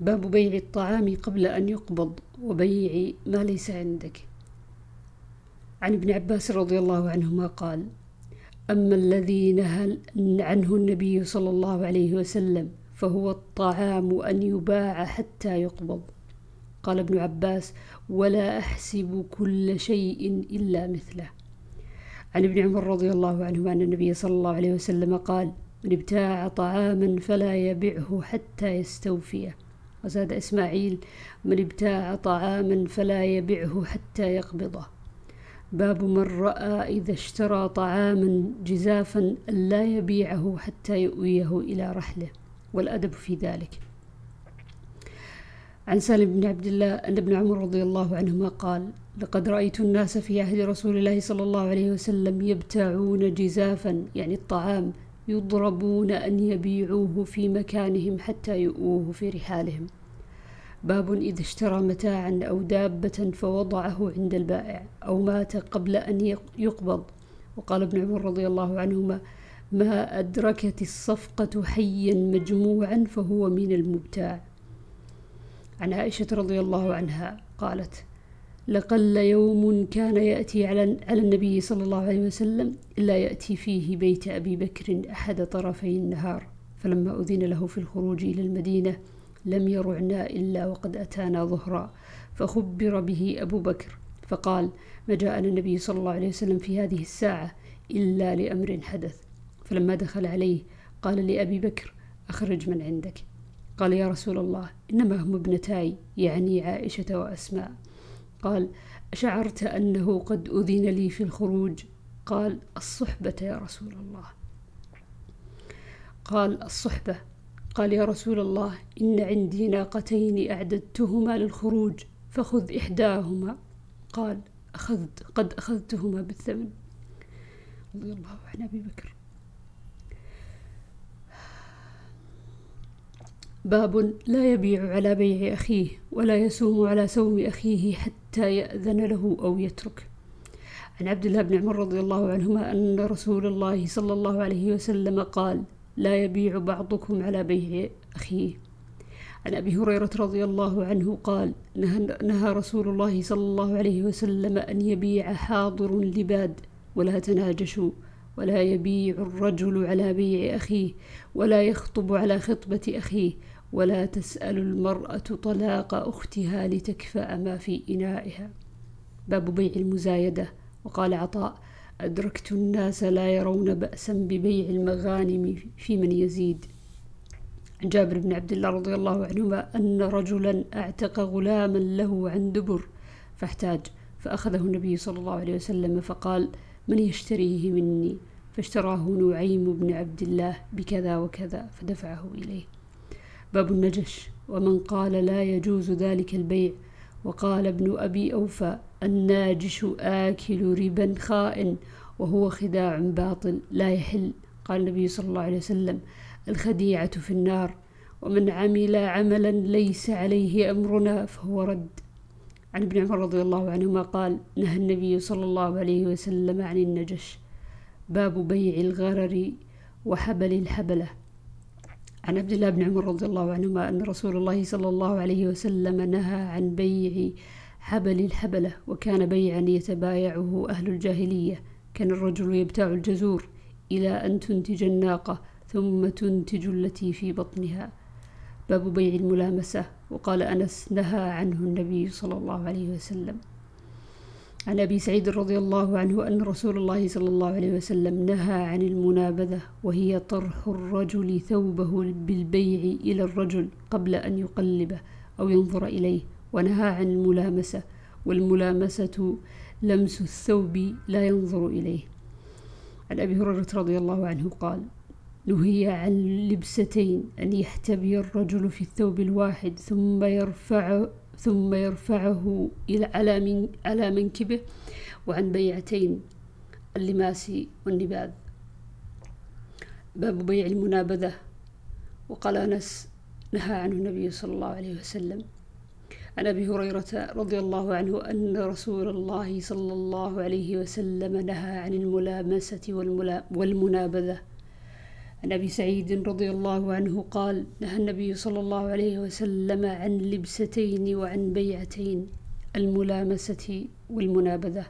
باب بيع الطعام قبل أن يقبض وبيع ما ليس عندك. عن ابن عباس رضي الله عنهما قال أما الذي نهى عنه النبي صلى الله عليه وسلم فهو الطعام أن يباع حتى يقبض. قال ابن عباس ولا أحسب كل شيء إلا مثله. عن ابن عمر رضي الله عنهما أن النبي صلى الله عليه وسلم قال من ابتاع طعاما فلا يبعه حتى يستوفيه. وزاد إسماعيل من ابتاع طعاما فلا يبعه حتى يقبضه. باب من رأى إذا اشترى طعاما جزافا لا يبيعه حتى يؤويه إلى رحله والأدب في ذلك. عن سالم بن عبد الله أن ابن عمر رضي الله عنهما قال لقد رأيت الناس في عهد رسول الله صلى الله عليه وسلم يبتاعون جزافا يعني الطعام يضربون أن يبيعوه في مكانهم حتى يؤوه في رحالهم. باب إذا اشترى متاعا أو دابة فوضعه عند البائع أو مات قبل أن يقبض. وقال ابن عمر رضي الله عنهما ما أدركت الصفقة حيا مجموعا فهو من المبتاع. عن عائشة رضي الله عنها قالت لقل يوم كان يأتي على على النبي صلى الله عليه وسلم إلا يأتي فيه بيت أبي بكر أحد طرفي النهار فلما أذن له في الخروج إلى المدينة لم يرعنا إلا وقد أتانا ظهرا فخبر به أبو بكر فقال ما جاءنا النبي صلى الله عليه وسلم في هذه الساعة إلا لأمر حدث. فلما دخل عليه قال لأبي بكر أخرج من عندك. قال يا رسول الله إنما هم ابنتاي يعني عائشة وأسماء. قال أشعرت أنه قد أذن لي في الخروج؟ قال الصحبة يا رسول الله. قال الصحبة. قال يا رسول الله إن عندي ناقتين أعددتهما للخروج فخذ إحداهما. قال أخذت قد أخذتهما بالثمن. رضي الله عن أبي بكر. باب لا يبيع على بيع أخيه ولا يسوم على سوم أخيه حتى يأذن له أو يترك. عن عبد الله بن عمر رضي الله عنهما أن رسول الله صلى الله عليه وسلم قال لا يبيع بعضكم على بيع أخيه. عن أبي هريرة رضي الله عنه قال نهى رسول الله صلى الله عليه وسلم أن يبيع حاضر لباد ولا تناجشوا ولا يبيع الرجل على بيع أخيه ولا يخطب على خطبة أخيه ولا تسأل المرأة طلاق أختها لتكفأ ما في إنائها. باب بيع المزايدة. وقال عطاء أدركت الناس لا يرون بأسا ببيع المغانم في من يزيد. عن جابر بن عبد الله رضي الله عنهما أن رجلا أعتق غلاما له عن دبر فاحتاج فأخذه النبي صلى الله عليه وسلم فقال من يشتريه مني؟ فاشتراه نعيم بن عبد الله بكذا وكذا فدفعه إليه. باب النجش ومن قال لا يجوز ذلك البيع. وقال ابن أبي أوفى الناجش آكل ربا خائن وهو خداع باطل لا يحل. قال النبي صلى الله عليه وسلم الخديعة في النار ومن عمل عملا ليس عليه أمرنا فهو رد. عن ابن عمر رضي الله عنهما قال نهى النبي صلى الله عليه وسلم عن النجش. باب بيع الغرر وحبل الحبلة. عن عبد الله بن عمر رضي الله عنهما أن رسول الله صلى الله عليه وسلم نهى عن بيع حبل الحبلة وكان بيعا يتبايعه أهل الجاهلية. كان الرجل يبتاع الجزور إلى أن تنتج الناقة ثم تنتج التي في بطنها. باب بيع الملامسة وقال أنس نهى عنه النبي صلى الله عليه وسلم. عن أبي سعيد رضي الله عنه أن رسول الله صلى الله عليه وسلم نهى عن المنابذة وهي طرح الرجل ثوبه بالبيع إلى الرجل قبل أن يقلبه أو ينظر إليه ونهى عن الملامسة والملامسة لمس الثوب لا ينظر إليه. عن أبي هريرة رضي الله عنه قال نهي عن لبستين أن يحتبي الرجل في الثوب الواحد ثم يرفع ثم يرفعه إلى على من على منكبه وعن بيعتين اللماس والنباذ. باب بيع المنابذة. وقال أنس نهى عنه النبي صلى الله عليه وسلم. عن أبي هريرة رضي الله عنه أن رسول الله صلى الله عليه وسلم نهى عن الملامسة والمنابذة. عن أبي سعيد رضي الله عنه قال نهى النبي صلى الله عليه وسلم عن لبستين وعن بيعتين الملامسة والمنابذة.